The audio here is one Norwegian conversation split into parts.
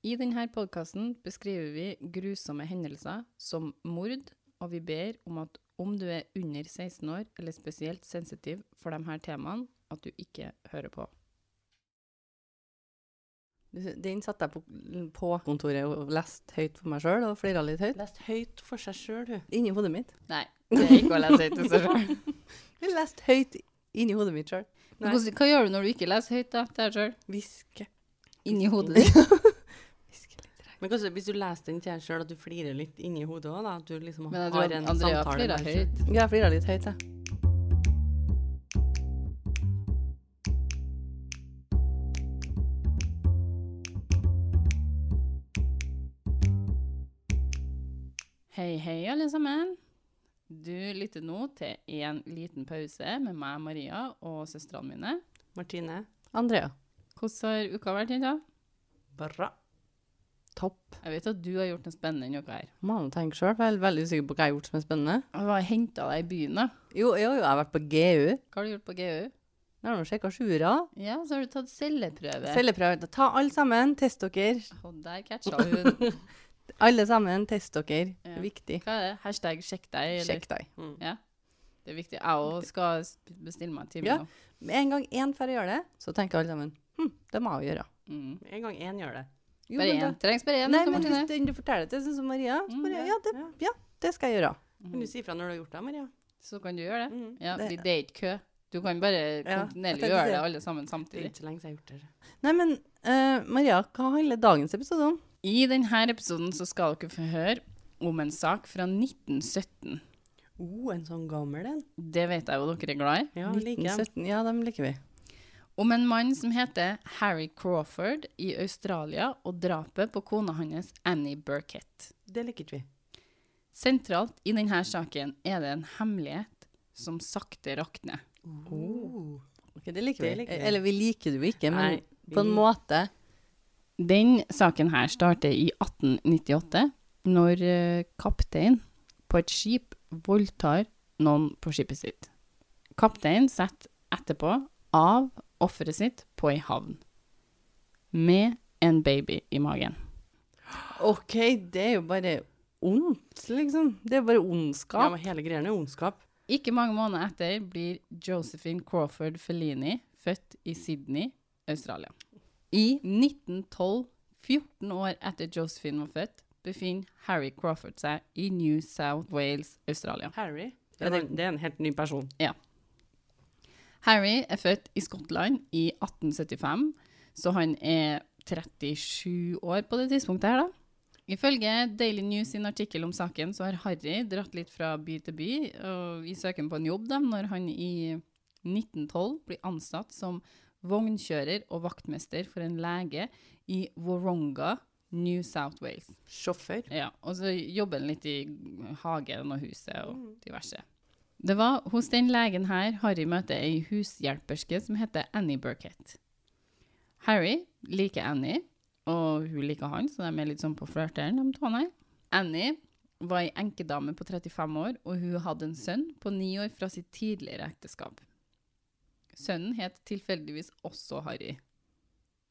I denne podkasten beskriver vi grusomme hendelser som mord, og vi ber om at om du er under 16 år eller spesielt sensitiv for de her temaene, at du ikke hører på. Den satte jeg på, på kontoret og leste høyt for meg sjøl, og flira litt høyt. Lest høyt for seg sjøl, hun. Inni hodet mitt. Nei, det er ikke å lese høyt for seg sjøl. Jeg leste høyt inni hodet mitt sjøl. Hva gjør du når du ikke leser høyt da, til deg sjøl? Hvisker. Inni hodet ditt? Men kanskje hvis du leser den til deg sjøl, at du flirer litt inni hodet òg, da? At du liksom Men har en Andrea samtale flirer høyt. Ja, jeg flirer litt høyt, jeg. Hei, hei, alle sammen. Du lytter nå til en liten pause med meg, Maria, og søstrene mine. Martine? Andrea. Hvordan har uka vært, jenta? Bra. Jeg vet at du har gjort noe spennende denne uka her. Må tenker tenke sjøl, for jeg er veldig usikker på hva jeg har gjort som er spennende. Jeg har henta deg i byen, da. Jo, jo, jo, jeg har vært på GU. Hva har du gjort på GU? Jeg har sjekka sjura. Ja, så har du tatt celleprøve. Celleprøve. Ta alle sammen, test dere. Og der catcha hun. Alle sammen, test dere. Det Ja. er viktig. Hva er det? Hashtag sjekk deg? Eller? Sjekk deg. Mm. Ja. Det er viktig. Jeg òg skal bestille meg en time Ja. nå. Med en gang én får gjøre det, så tenker alle sammen hm, det må jeg gjøre. Mm. En gang én gjør det. Jo, Bare én. Trengs bare én. Nei, men hvis den du forteller til, sånn som Maria, så Mm, bare, ja, ja, det, ja. ja, det skal jeg gjøre. Kan du si fra når du har gjort det, Maria? Så kan du gjøre det. Mm. Ja, Det- det er ikke kø. Du kan bare kontinuerlig ja, gjøre det. alle sammen samtidig. Det er ikke så lenge siden jeg har gjort det. Nei, men uh, Maria, hva handler dagens episode om? I denne episoden så skal dere få høre om en sak fra 1917. Oh, en sånn gammel en. Det vet jeg jo dere er glad i. Ja, liker jeg. 1917, ja, dem liker vi. Om en mann som heter Harry Crawford i Australia og drapet på kona hans Annie Burkett. Det liker ikke vi. Sentralt i denne saken er det en hemmelighet som sakte rakner. Oh. Okay, det liker Det vi. liker vi. Eller vi liker det jo ikke, men Nei, på en måte. Den saken her starter i 1898, når eh, kaptein på et skip voldtar noen på skipet sitt. Kapteinen setter etterpå av offeret sitt på ei havn, med en baby i magen. OK, det er jo bare ondt, liksom. Det er bare ondskap. Ja, men hele greia er ondskap. Ikke mange måneder etter blir Josephine Crawford Fellini født i Sydney, Australia. I 1912, 14 år etter Josephine var født, befinner Harry Crawford seg i New South Wales, Australia. Harry. Ja, Det, det- det er en helt ny person. Harry er født i Skottland i 1875, så han er 37 år på det tidspunktet her, da. Ifølge Daily News sin artikkel om saken, så har Harry dratt litt fra by til by og i søken på en jobb da, når han i 1912 blir ansatt som vognkjører og vaktmester for en lege i Woronga, New South Wales. Sjåfør. Ja, og så jobber han litt i hagen og huset og diverse. Det var hos den legen her Harry møter ei hushjelperske som heter Annie Burkett. Harry liker Annie, og hun liker han, så de er litt sånn på flørteren, de to her. Annie var ei enkedame på 35 år, og hun hadde en sønn på 9 år fra sitt tidligere ekteskap. Sønnen het tilfeldigvis også Harry.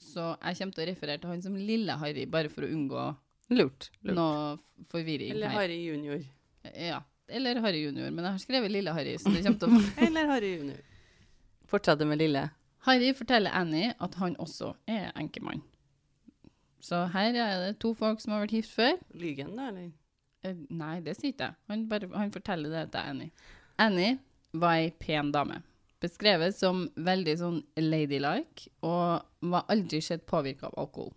Så jeg kommer til å referere til han som lille Harry, bare for å unngå Lurt. lurt. noe forvirring Eller. Harry junior. Ja, eller Harry junior, men jeg har skrevet lille Harry, så det kommer til å Eller Harry junior. Fortsette med lille. Harry forteller Annie at han også er enkemann. Så her er det to folk som har vært gift før. Lygen, da, eller? Eh, nei, det sier ikke jeg. Han, bare, han forteller det til Annie. Annie var ei pen dame. Beskrevet som veldig sånn ladylike, og var aldri sett påvirka av alkohol.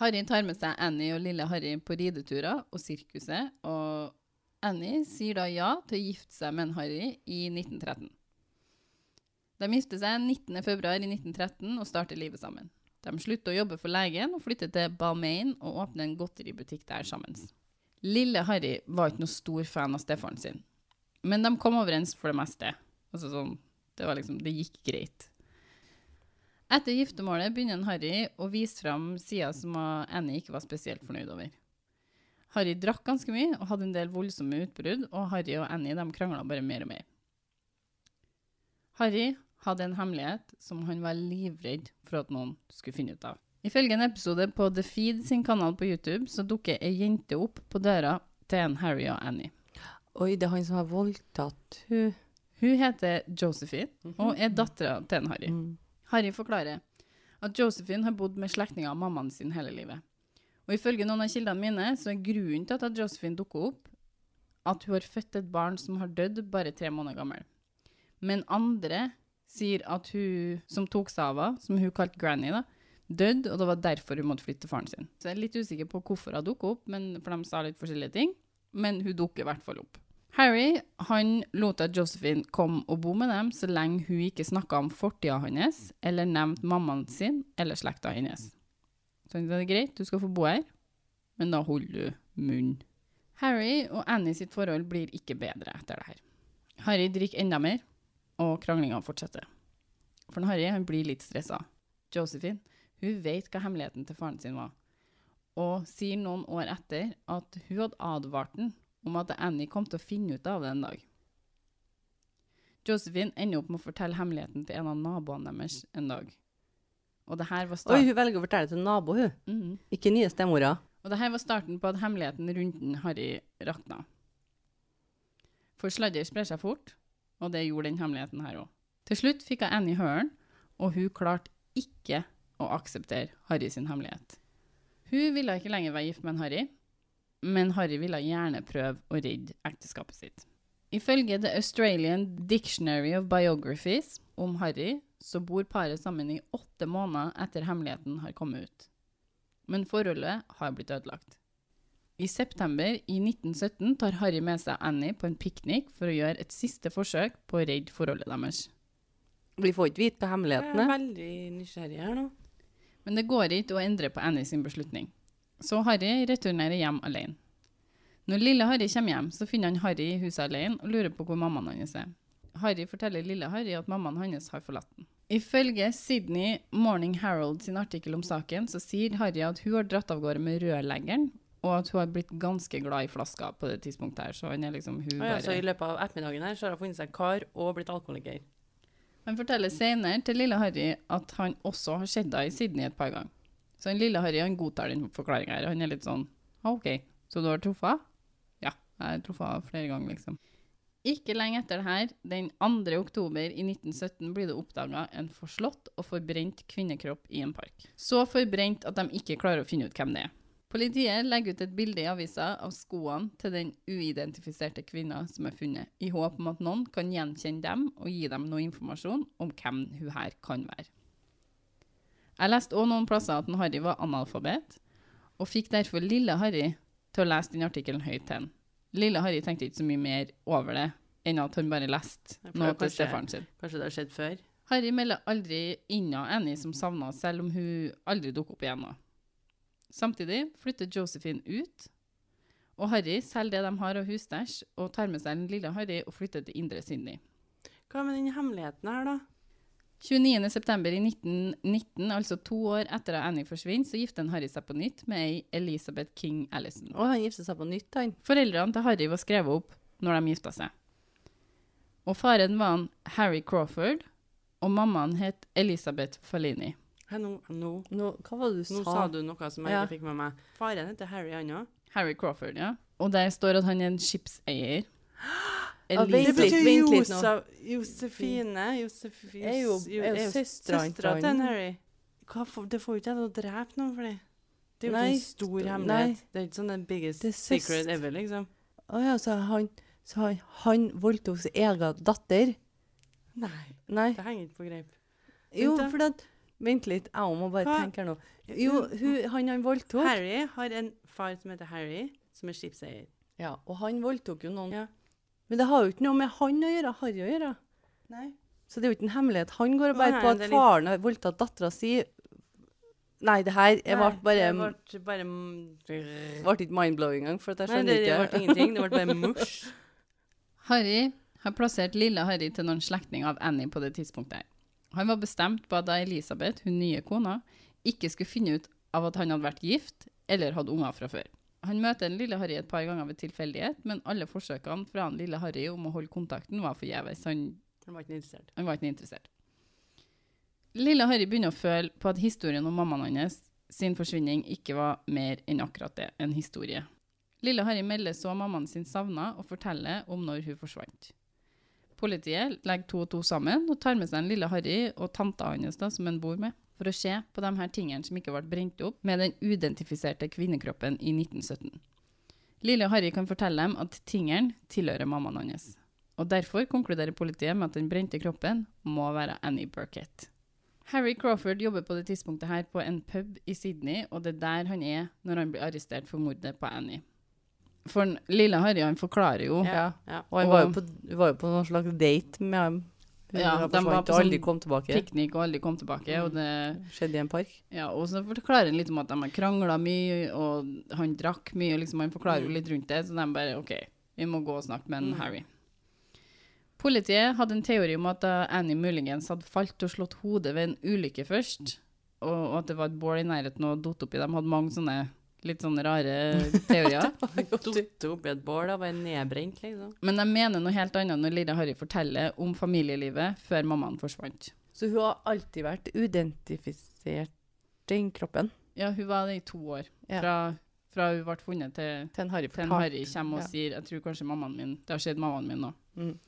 Harry tar med seg Annie og lille Harry på rideturer og sirkuset, og Annie sier da ja til å gifte seg med en Harry i 1913. De gifter seg 19. februar i 1913 og starter livet sammen. De slutter å jobbe for legen og flytter til Balmain og åpner en godteributikk der sammen. Lille Harry var ikke noe stor fan av stefaren sin, men de kom overens for det meste. Altså sånn, det, liksom, det gikk greit. Etter giftermålet begynner Harry å vise fram sider som Annie ikke var spesielt fornøyd over. Harry drakk ganske mye og hadde en del voldsomme utbrudd, og Harry og Annie de krangla bare mer og mer. Harry hadde en hemmelighet som han var livredd for at noen skulle finne ut av. Ifølge en episode på The Feed sin kanal på YouTube, så dukker ei jente opp på døra til en Harry og Annie. Oi, det er han som har voldtatt hun. Hun heter Josephine og er dattera til en Harry. Mm. Harry forklarer at Josephine har bodd med slektninger av mammaen sin hele livet. Og ifølge noen av kildene mine, så er grunnen til at Josephine dukker opp, at hun har født et barn som har dødd bare tre måneder gammel. Men andre sier at hun som tok seg av henne, som hun kalte Granny, da, døde, og det var derfor hun måtte flytte til faren sin. Så jeg er litt usikker på hvorfor hun dukket opp, men, for de sa litt forskjellige ting. Men hun dukker i hvert fall opp. Harry han lot at Josephine komme og bo med dem så lenge hun ikke snakka om fortida hans, eller nevnte mammaen sin eller slekta hennes. Så han sa det er greit, du skal få bo her, men da holder du munn. Harry og Annie sitt forhold blir ikke bedre etter det her. Harry drikker enda mer, og kranglinga fortsetter. For Harry han blir litt stressa. Josephine hun vet hva hemmeligheten til faren sin var, og sier noen år etter at hun hadde advart den om at Annie kom til å finne ut av det en dag. Josephine ender opp med å fortelle hemmeligheten til en av naboene deres en dag. Og det her var Oi, hun velger å fortelle det til nabo, hun. Mhm. Ikke nye stemora. og det her var starten på at hemmeligheten rundt den Harry rakna. For sladder sprer seg fort, og det gjorde den hemmeligheten her òg. Til slutt fikk jeg Annie høren, og hun klarte ikke å akseptere Harry sin hemmelighet. Hun ville ikke lenger være gift med en Harry, men Harry ville gjerne prøve å redde ekteskapet sitt. Ifølge The Australian Dictionary of Biographies om Harry, så bor paret sammen i åtte måneder etter hemmeligheten har kommet ut. Men forholdet har blitt ødelagt. I september i 1917 tar Harry med seg Annie på en piknik for å gjøre et siste forsøk på å redde forholdet deres. Vi får ikke vite hva hemmeligheten er er. veldig nysgjerrig her nå. Men det går ikke å endre på Annie sin beslutning. Så Harry returnerer hjem alene. Når lille Harry kommer hjem, så finner han Harry i huset alene og lurer på hvor mammaen hans er. Harry forteller lille Harry at mammaen hans har forlatt den. Ifølge Sydney Morning Herald sin artikkel om saken, så sier Harry at hun har dratt av gårde med rørleggeren, og at hun har blitt ganske glad i flaska på det tidspunktet her, så han er liksom hun ja, så I løpet av ettermiddagen her så har hun funnet seg kar og blitt alkoholiker. Han forteller senere til lille Harry at han også har sett henne i Sydney et par ganger. Så den lille Harry han godtar den forklaringa her. Han er litt sånn «Ah, OK, så du har truffet henne?» Ja, jeg har truffet henne flere ganger, liksom. Ikke lenge etter det her, den 2. oktober i 1917, blir det oppdaga en forslått og forbrent kvinnekropp i en park. Så forbrent at de ikke klarer å finne ut hvem det er. Politiet legger ut et bilde i avisa av skoene til den uidentifiserte kvinna som er funnet, i håp om at noen kan gjenkjenne dem og gi dem noe informasjon om hvem hun her kan være. Jeg leste også noen plasser at Harry var analfabet, og fikk derfor lille Harry til å lese den artikkelen høyt til han. Lille Harry tenkte ikke så mye mer over det, enn at han bare leste Ja, noe til stefaren sin. Kanskje det har skjedd før? Harry melder aldri inna Annie som savna, selv om hun aldri dukker opp igjen. Samtidig flytter Josephine ut, og Harry selger det de har av husstæsj, og tar med seg den lille Harry og flytter til Indre Sydney. Hva med den hemmeligheten her, da? 29. september i 1919, altså to år etter at Annie forsvinner, så gifter Harry seg på nytt med ei Elizabeth King Allison. Å, han gifter seg på nytt, han. Foreldrene til Harry var skrevet opp når de gifta seg. Og faren var han Harry Crawford, og mammaen het Elizabeth Fallini. Hæ, nå, nå, Nå, hva var det du nå sa? sa du noe som jeg Ja. ikke fikk med meg. Faren heter Harry, han òg. Harry Crawford, ja. Og der står at han er en skipseier. Ja, Det betyr. Josef, Josefine Josef, Er jo- er jo søstera til han. Harry. Hva får, det får jo ikke jeg til å drepe noen for det. Det er jo Nei, ikke en stor hemmelighet. nei. Det er ikke sånn den biggest secret ever, liksom. Å ja, så han, så han, han voldtok sin egen datter? Nei, Nei. det henger ikke på greip. Jo, for at Vent litt, jeg må bare Hva? tenke her nå. Jo, hun, han han voldtok Harry har en far som heter Harry, som er skipseier. Ja, og han voldtok jo noen. Ja. Men det har jo ikke noe med han å gjøre, Harry å gjøre. Nei. Så det er jo ikke en hemmelighet. Han går og bærer på at litt- faren har voldtatt dattera si. Nei, det her jeg ble bare Det ble bare ble ikke mind-blowing engang, for at jeg Nei, skjønner det, det ble ingenting. Det ble bare mush. Harry har plassert lille Harry til noen slektninger av Annie på det tidspunktet. her. Han var bestemt på at da Elisabeth, hun nye kona, ikke skulle finne ut av at han hadde vært gift eller hadde unger fra før. Han møter den lille Harry et par ganger ved tilfeldighet, men alle forsøkene fra den lille Harry om å holde kontakten var forgjeves. Han Han var. Han var ikke interessert. Lille Harry begynner å føle på at historien om mammaen hans sin forsvinning ikke var mer enn akkurat det, en historie. Lille Harry melder så mammaen sin savna og forteller om når hun forsvant. Politiet legger to og to sammen og tar med seg en lille Harry og tanta hans som han bor med, for å se på de her tingene som ikke ble brent opp med den uidentifiserte kvinnekroppen i 1917. Lille Harry kan fortelle dem at tingene tilhører mammaen hans. Og derfor konkluderer politiet med at den brente kroppen må være Annie Burkett. Harry Crawford jobber på det tidspunktet her på en pub i Sydney, og det er der han er når han blir arrestert for mordet på Annie. For lille Harry han forklarer jo Ja. Ja. Og han var jo på, var jo på noen slags date med ham. Hun Ja, de var på aldri sånn kom tilbake. piknik og aldri kom tilbake. Og, det, Skjedde i en park. ja, og så forklarer han litt om at de har krangla mye, og han drakk mye. og liksom Han forklarer jo litt rundt det, så de bare OK, vi må gå og snakke med en Mm. Harry. Politiet hadde en teori om at Annie muligens hadde falt og slått hodet ved en ulykke først, og, og at det var et bål i nærheten og datt oppi. De hadde mange sånne litt sånne rare teorier. Datt oppi et bål og var nedbrent, liksom. Men de mener noe helt annet når lille Harry forteller om familielivet før mammaen forsvant. Så hun har alltid vært uidentifisert, den kroppen, Ja, hun var det i to år. Ja. Fra, fra hun ble funnet til, til en Harry. Harry kommer og Ja. sier Jeg tror kanskje mammaen min Det har skjedd mammaen min nå. Mm.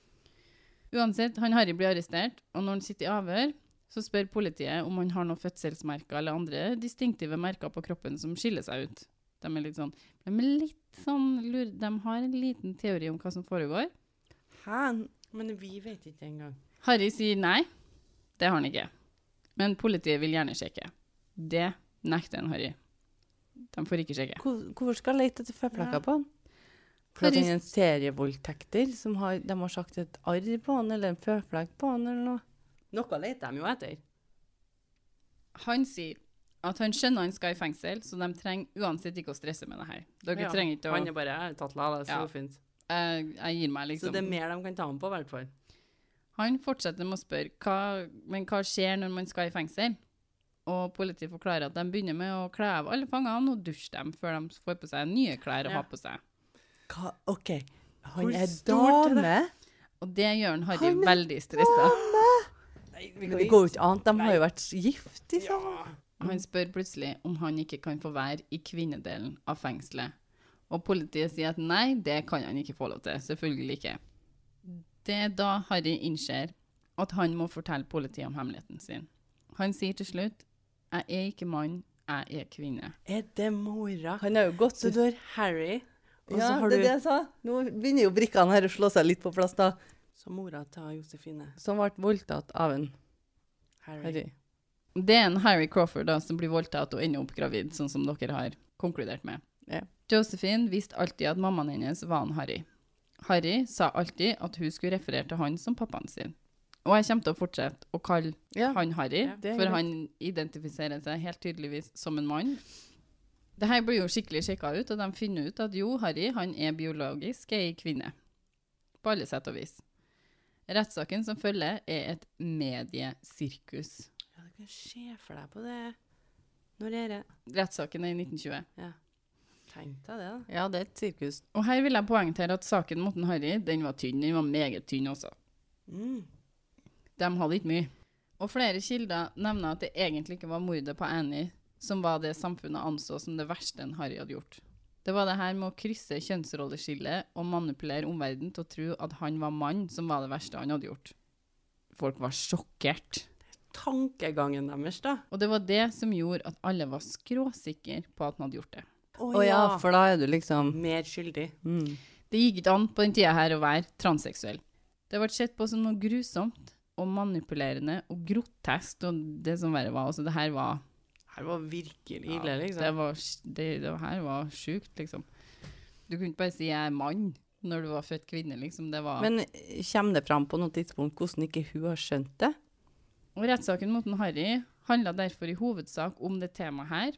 Uansett, han Harry blir arrestert, og når han sitter i avhør, så spør politiet om han har noen fødselsmerker eller andre distinktive merker på kroppen som skiller seg ut. De er litt sånn, de er litt sånn lur, De har en liten teori om hva som foregår. Hæ? Men vi vet ikke engang. Harry sier nei, det har han ikke. Men politiet vil gjerne sjekke. Det nekter en Harry. De får ikke sjekke. Hvor- Hvorfor skal jeg lete etter føflekker Ja. på han? For det er en serievoldtekter som har, de har sagt et arr på han, eller en føflekk på han, eller noe. Noe leter de jo etter. Han sier at han skjønner han skal i fengsel, så de trenger uansett ikke å stresse med det her. Dere Ja. trenger ikke å Han er bare jeg har tatt la, det er så Ja. fint. jeg, jeg gir meg, liksom. Så liksom. det er mer de kan ta ham på, i hvert fall. Han fortsetter med å spørre hva, men hva skjer når man skal i fengsel. Og politiet forklarer at de begynner med å kle av alle fangene og dusje dem før de får på seg nye klær å Ja. ha på seg. Hva? OK. Han Hvor er er det? Og det gjør han Harry Han er veldig stressa. Det går jo ikke an. De har jo vært gift liksom. Ja. Han spør plutselig om han ikke kan få være i kvinnedelen av fengselet. Og politiet sier at nei, det kan han ikke få lov til. Selvfølgelig ikke. Det er da Harry innser at han må fortelle politiet om hemmeligheten sin. Han sier til slutt jeg er ikke mann, jeg er kvinne. Er det mora? Han har jo gått Så du har Harry, og Ja, så har det er du det jeg sa. Nå begynner jo brikkene her å slå seg litt på plass, da. Så mora til Josefine. Som ble voldtatt av en Harry. Harry. Det er en Harry Crawford da, som blir voldtatt og ender opp gravid, sånn som dere har konkludert med. Yeah. Josephine visste alltid at mammaen hennes var en Harry. Harry sa alltid at hun skulle referere til han som pappaen sin. Og jeg kommer til å fortsette å kalle Ja. han Harry, Ja, for han identifiserer seg helt tydeligvis som en mann. Det her blir jo skikkelig sjekka ut, og de finner ut at jo, Harry han er biologisk ei kvinne. På alle sett og vis. Rettssaken som følger, er et mediesirkus. Ja, du kan se for deg på det. Når er det? Rettssaken er i 1920. Ja. Tenk deg det, da. Ja, det er et sirkus. Og her vil jeg poengtere at saken mot Harry, den var tynn. Den var meget tynn også. Mm. De hadde ikke mye. Og flere kilder nevner at det egentlig ikke var mordet på Annie som var det samfunnet anså som det verste en Harry hadde gjort. Det var det her med å krysse kjønnsrolleskillet og manipulere omverdenen til å tro at han var mann som var det verste han hadde gjort. Folk var sjokkert. Tankegangen deres, da. Og det var det som gjorde at alle var skråsikre på at han hadde gjort det. Å Å ja, for da er du liksom Mer skyldig. mm. Det gikk ikke an på den tida her å være transseksuell. Det ble sett på som noe grusomt og manipulerende og grotesk, og det som verre var. Altså, det her var Her var virkelig ja, ille, liksom. Det, var, det, det her var sjukt, liksom. Du kunne ikke bare si 'jeg er mann' når du var født kvinne, liksom. Det var Men eh, kommer det fram på noe tidspunkt hvordan ikke hun har skjønt det? Og rettssaken mot Harry handla derfor i hovedsak om det temaet her,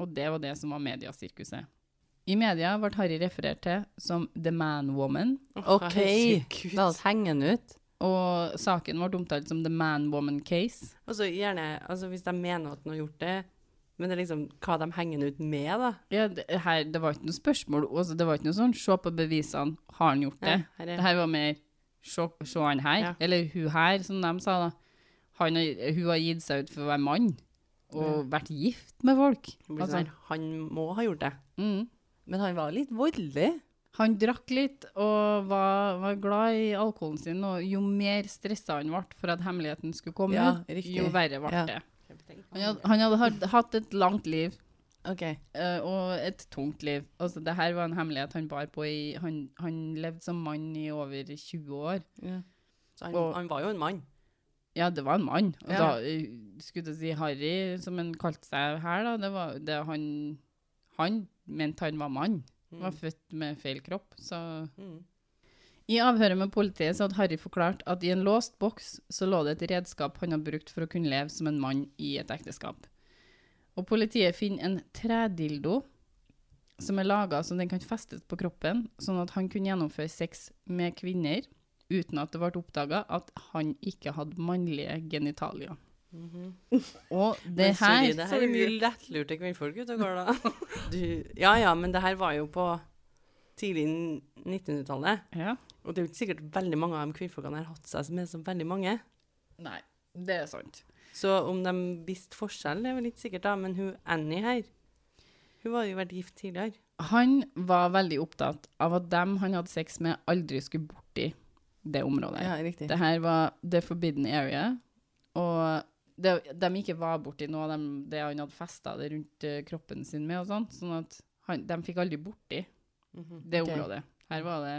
og det var det som var mediasirkuset. I media ble Harry referert til som 'the man woman', OK, la oss henge den ut. Og saken ble omtalt som 'the man woman case'. Og så gjerne, altså hvis de mener at de har gjort det, men det er liksom hva de henger ut med, da. Ja, det, her, det var ikke noe spørsmål, Også, det var ikke noe sånn 'se på bevisene, har han gjort det'? Ja, Det her var mer 'se han her', Ja. eller 'hun her', som de sa da. Han, hun har gitt seg ut for å være mann, og vært gift med folk. Blir Altså, sånn han må ha gjort det. mm. Men han var litt voldelig. Han drakk litt og var, var glad i alkoholen sin, og jo mer stressa han ble for at hemmeligheten skulle komme Ja, ut, jo verre ble Ja. det. Han hadde, han hadde hatt- et langt liv, Okay. eh, og et tungt liv. Altså, det her var en hemmelighet han bar på i Han, han levde som mann i over 20 år. Ja. Så han, Og- han var jo en mann. Ja, det var en mann. Ja. Altså, eh, skulle jeg si Harry, som han kalte seg her, da, det var det han Han mente han var mann. Han var født med feil kropp, så Mm. I avhøret med politiet så hadde Harry forklart at i en låst boks så lå det et redskap han hadde brukt for å kunne leve som en mann i et ekteskap. Og politiet finner en tredildo som er laga så den kan festes på kroppen, sånn at han kunne gjennomføre sex med kvinner uten at det ble oppdaga at han ikke hadde mannlige genitalier. Og det Men sorry, her det her er mye lettlurte kvinnfolk ute og går, da. Du, ja ja, men det her var jo på tidlig 1900-tallet. ja. Og det er jo ikke sikkert veldig mange av de kvinnfolkene har hatt seg med så veldig mange. Nei, det er sant. Så om de visste forskjell, det er vel ikke sikkert, da. Men hun Annie her, hun var jo vært gift tidligere. Han var veldig opptatt av at dem han hadde sex med, aldri skulle borti det området. Ja, riktig. Det her var the forbidden area, og det, de ikke var borti noe av dem, det han hadde festa det rundt eh, kroppen sin med og sånt, sånn at han, de fikk aldri borti det området. området. Her var det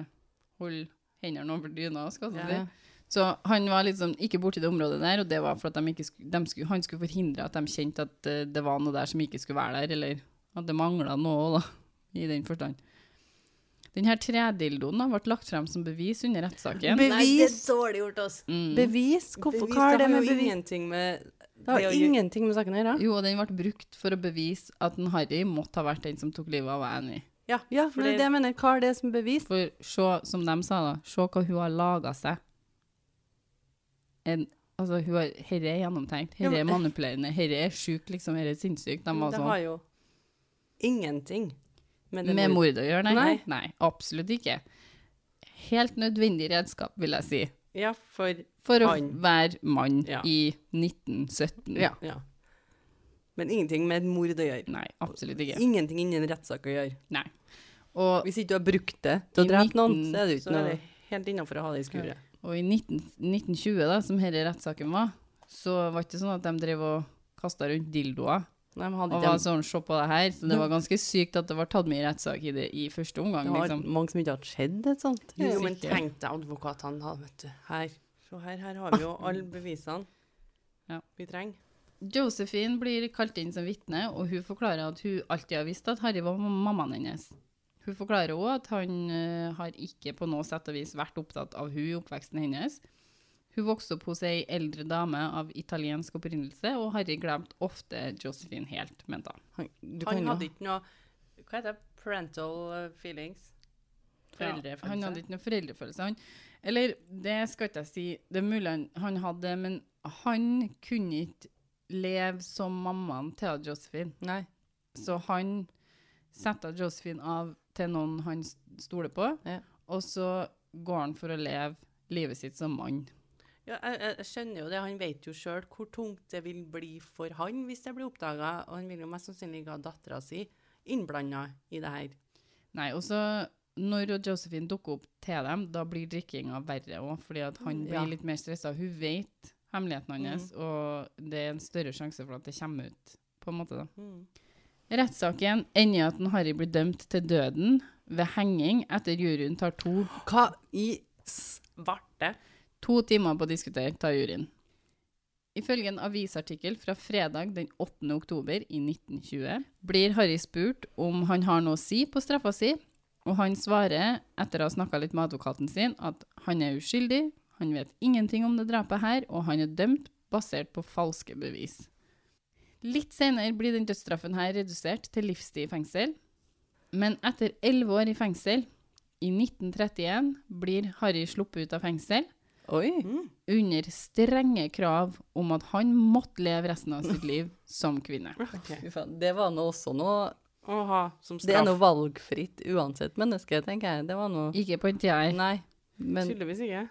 hold hendene over dyna, skal jeg Ja. si. Så han var liksom ikke borti det området der, og det var for at de ikke skulle, de skulle, han skulle forhindre at de kjente at eh, det var noe der som ikke skulle være der, eller at det mangla noe, da, i den forstand. Denne tredildoen ble lagt frem som bevis under rettssaken. Bevis? Nei, det er dårlig gjort, oss. Mm. Bevis? Hvorfor? Bevis, Hva har det med bevis? ingenting med Det har det ingenting med saken å gjøre. Jo, og den ble brukt for å bevise at en Harry måtte ha vært den som tok livet av Annie. Ja, Ja, for men det det- er jeg mener. Hva er det som bevis? For se, som de sa da, se hva hun har laga seg. En, altså, hun har, herre er gjennomtenkt, herre er manipulerende, herre er sjuk, liksom, herre er sinnssyk. De var det sånn. har jo ingenting med Med mord- mord å gjøre, nei. Nei. nei. absolutt ikke. Helt nødvendig redskap, vil jeg si, Ja, for for å Han. være mann Ja. i 1917. Ja. Ja. Men ingenting med et mord å gjøre. Nei, absolutt ikke. Ingenting innen rettssak å gjøre. Nei. Og, Hvis ikke du har brukt det til å drepe noen, så er det ikke noe helt innafor å ha det i skuret. og i 19, 1920, da, som denne rettssaken var, så var det ikke sånn at de drev og kasta rundt dildoer. Nei, men hadde Og var sånn, se på det her. Så det var ganske sykt at det var tatt med i rettssak i, det, i første omgang. Det var liksom. mange som ikke hadde skjedd et sånt. Jo, men tenk deg advokatene, da, vet du. Her. Så her, her har vi jo alle bevisene Ja. vi trenger. Josephine blir kalt inn som vitne, og hun forklarer at hun alltid har visst at Harry var mammaen hennes. Hun forklarer òg at han uh, har ikke på noe sett og vis vært opptatt av hun i oppveksten hennes. Hun vokste opp hos ei eldre dame av italiensk opprinnelse, og Harry glemte ofte Josephine helt, mente han. Han, Han hadde ikke noe Hva heter det? Parental feelings? feelings? Ja, han hadde ikke noe foreldrefølelse. Han, eller, det skal ikke jeg si. Det er mulig han, han hadde det, men han kunne ikke leve som mammaen til Josephine. Nei. Så han setter Josephine av til noen han stoler på, Ja. og så går han for å leve livet sitt som mann. Ja, jeg, jeg jeg skjønner jo det. Han vet jo sjøl hvor tungt det vil bli for han hvis det blir oppdaga, og han vil jo mest sannsynlig ikke ha dattera si innblanda i det her. Nei, og så når Josephine dukker opp til dem, da blir drikkinga verre òg, fordi at han blir Ja. litt mer stressa. Hun vet hemmeligheten hans, og det er en større sjanse for at det kommer ut, på en måte, da. Mm. Rettssaken ender i at en Harry blir dømt til døden ved henging etter juryen tar to, Hva i Svarte. To timer på å diskutere, tar juryen. Ifølge en avisartikkel fra fredag den 8. oktober i 1920 blir Harry spurt om han har noe å si på straffa si, og han svarer, etter å ha snakka litt med advokaten sin, at han er uskyldig, han vet ingenting om det drapet her, og han er dømt basert på falske bevis. Litt senere blir den dødsstraffen her redusert til livstid i fengsel, men etter elleve år i fengsel, i 1931, blir Harry sluppet ut av fengsel, Oi. Mm. under strenge krav om at han måtte leve resten av sitt liv som kvinne. Okay. Det var nå også noe Oha, som Det er noe valgfritt uansett menneske, tenker jeg. Det var noe Ikke på en tida her. Nei. Men Tydeligvis ikke.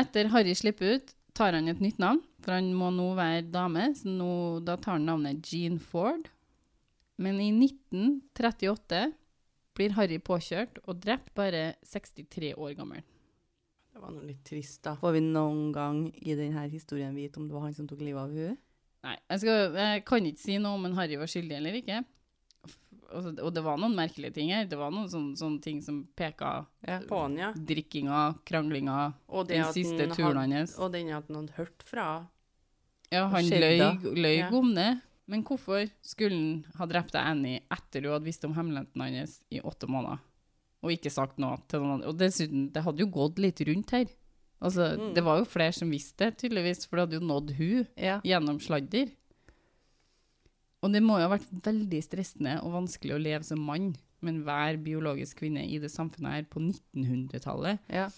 Etter Harry slipper ut, tar han et nytt navn, for han må nå være dame, så nå, da tar han navnet Jean Ford. Men i 1938 blir Harry påkjørt og drept bare 63 år gammel. Det var noe litt trist, da. Får vi noen gang i denne historien vite om det var han som tok livet av henne? Nei, jeg, skal, jeg kan ikke si noe om en Harry var skyldig eller ikke. F- Altså, og det var noen merkelige ting her. Det var noen sånne, sånne ting som peka Ja. På han, ja. drikkinga, kranglinga, Og det den siste turen hadde- hans. Og den at han hadde hørt fra Ja, han løy, løy Ja. om det. Men hvorfor skulle han ha drept Annie etter du hadde visst om hemmeligheten hans i åtte måneder, og ikke sagt noe til noen andre? Og dessuten, det hadde jo gått litt rundt her. Altså, Mm. Det var jo flere som visste det, tydeligvis, for det hadde jo nådd hun Ja. gjennom sladder. Og det må jo ha vært veldig stressende og vanskelig å leve som mann med enhver biologisk kvinne i det samfunnet her på 1900-tallet. ja.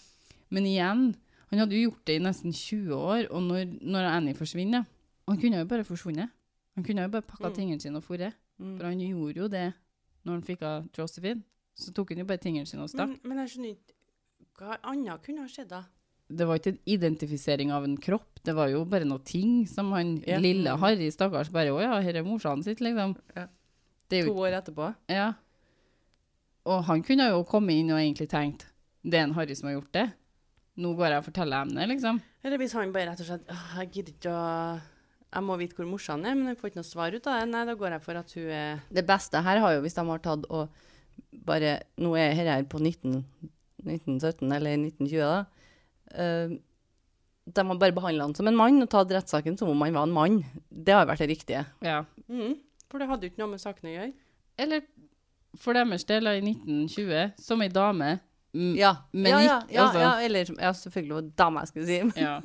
Men igjen, han hadde jo gjort det i nesten 20 år, og når, når Annie forsvinner Han kunne jo bare forsvunnet. Han kunne jo bare pakka Mm. tingene sine og dratt. Mm. For han gjorde jo det når han fikk av Josephine. Så tok hun jo bare tingene sine og stakk. men, men jeg skjønner ikke Hva annet kunne ha skjedd, da? Det var ikke en identifisering av en kropp, det var jo bare noe ting som han Ja. lille Mm. Harry, stakkars, bare Å ja, her er morsan sitt, liksom. Ja. Det er To år etterpå. Ja. Og han kunne jo komme inn og egentlig tenkt Det er en Harry som har gjort det. Nå går jeg og forteller emnet, liksom. Eller hvis han bare rett og slett «Åh, Jeg gidder ikke å Jeg må vite hvor morsan er, men jeg får ikke noe svar ut av det. Nei, da går jeg for at hun er Det beste her har jo hvis de har tatt og bare Nå er dette her på 19, 1917 eller 1920, da. Uh, de har bare behandla han som en mann og tatt rettssaken som om han var en mann. Det har vært det riktige. Ja. mm, For det hadde jo ikke noe med saken å gjøre. Eller for deres del, i 1920, som ei dame Ja, Men ja, ja, ikke- ja, altså- ja, eller ja, selvfølgelig var det dame jeg skulle si. ja.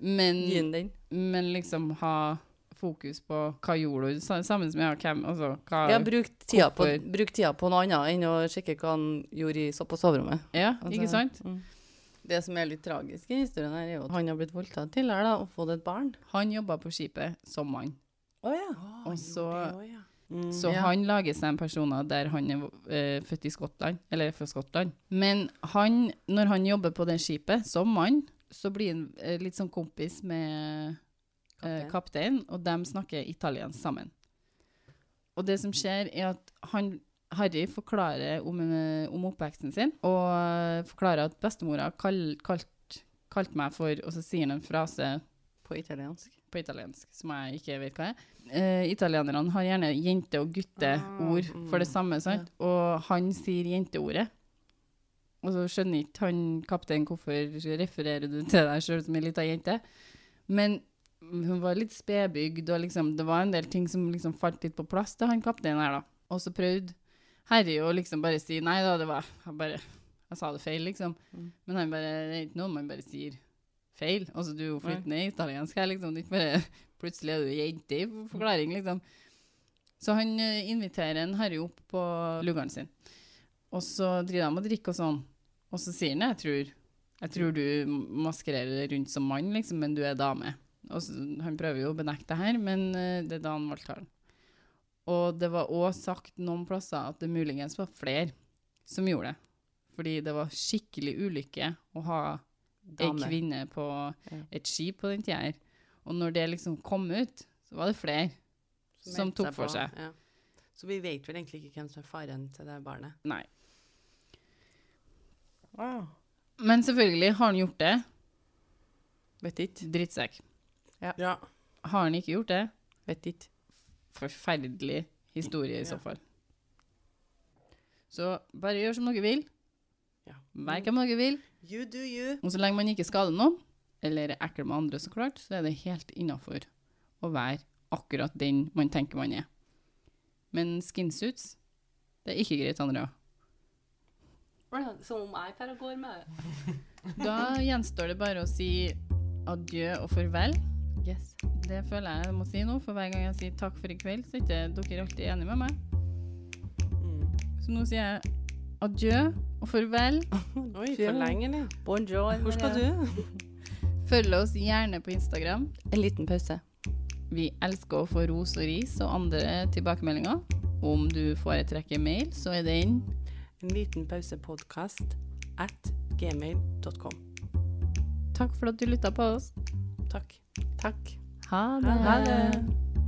Men, men liksom ha fokus på hva gjorde du sammen med hvem altså, hva, Ja, bruk tida, på, bruk tida på noe annet enn å sjekke hva han gjorde i, på soverommet. ja, Altså, ikke sant? mm. Det som er litt tragisk i historien, her er jo at han har blitt voldtatt tidligere da, og fått et barn. Han jobba på skipet som mann. Å ja. oh, Og så- det oh, ja. Mm. Så Ja. han lager seg en personer der han er eh, født i Skottland, eller fra Skottland. Men han, når han jobber på det skipet som mann, så blir han eh, litt sånn kompis med eh, Kaptein. og de snakker italiensk sammen. Og det som skjer, er at han, Harry forklarer om, eh, om oppveksten sin, og eh, forklarer at bestemora kal, kalt, kalt meg for Og så sier han en frase På italiensk. på italiensk, som jeg ikke vet hva er. Eh, italienerne har gjerne jente- og gutteord Ah, mm, for det samme, sant? Og han sier jenteordet. Og så skjønner ikke han kapteinen hvorfor refererer du til deg sjøl som ei lita jente. Men hun var litt spedbygd, og liksom, det var en del ting som liksom falt litt på plass til han kapteinen her, da. Og så prøvde Harry å liksom bare si nei da, det var jeg bare Jeg sa det feil, liksom. Mm. Men han bare Det er ikke noe man bare sier feil. Altså, du er jo flyttende italiensk her, liksom. Det er ikke bare plutselig er du jente i forklaring, liksom. Så han eh, inviterer en Harry opp på lugaren sin. Og så driver de og drikker og sånn. Og så sier han jeg tror, jeg tror du maskererer rundt som mann, liksom, men du er dame. Og så, han prøver jo å benekte det her, men eh, det er da han valgte han. Og det var òg sagt noen plasser at det muligens var flere som gjorde det. Fordi det var skikkelig ulykke å ha ei kvinne på Ja. et skip på den tida her. Og når det liksom kom ut, så var det flere som som tok for seg. Ja. Så vi vet vel egentlig ikke hvem som er faren til det barnet. Nei. Wow. Men selvfølgelig har han gjort det. Vet ikke. Drittsekk. Ja. Har han ikke gjort det? Vet ikke. Forferdelig historie i så fall. Så bare gjør som dere vil. Vær hvem dere vil. You do you. Og så lenge man ikke skader noen, eller er ekkel med andre, så klart, så er det helt innafor å være akkurat den man tenker man er. Men skinsuits, det er ikke greit, Andrea. Som om jeg pleier og går med Da gjenstår det bare å si adjø og farvel. Yes. Det føler jeg jeg må si nå, for hver gang jeg sier takk for i kveld, så er ikke dere alltid enige med meg. Mm. Så nå sier jeg adjø og farvel. Oi, for lenge, eller? Bonjour. Hvor skal du? Følg oss gjerne på Instagram. En liten pause. Vi elsker å få ros og ris og andre tilbakemeldinger. Om du foretrekker mail, så er den En liten pause podkast at gmail.com. Takk for at du lytta på oss. Takk. Takk. Ha det. Ha det.